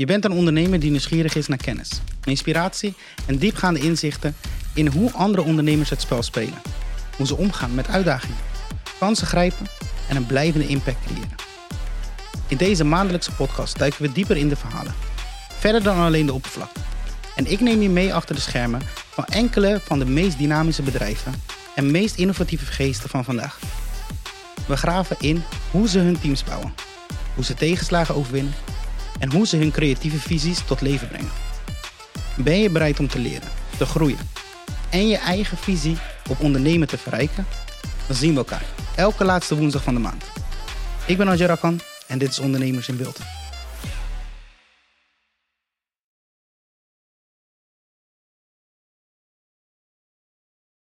Je bent een ondernemer die nieuwsgierig is naar kennis, inspiratie en diepgaande inzichten in hoe andere ondernemers het spel spelen. Hoe ze omgaan met uitdagingen, kansen grijpen en een blijvende impact creëren. In deze maandelijkse podcast duiken we dieper in de verhalen, verder dan alleen de oppervlakte. En ik neem je mee achter de schermen van enkele van de meest dynamische bedrijven en meest innovatieve geesten van vandaag. We graven in hoe ze hun teams bouwen, hoe ze tegenslagen overwinnen en hoe ze hun creatieve visies tot leven brengen. Ben je bereid om te leren, te groeien en je eigen visie op ondernemen te verrijken? Dan zien we elkaar elke laatste woensdag van de maand. Ik ben Rakan en dit is Ondernemers in Beeld.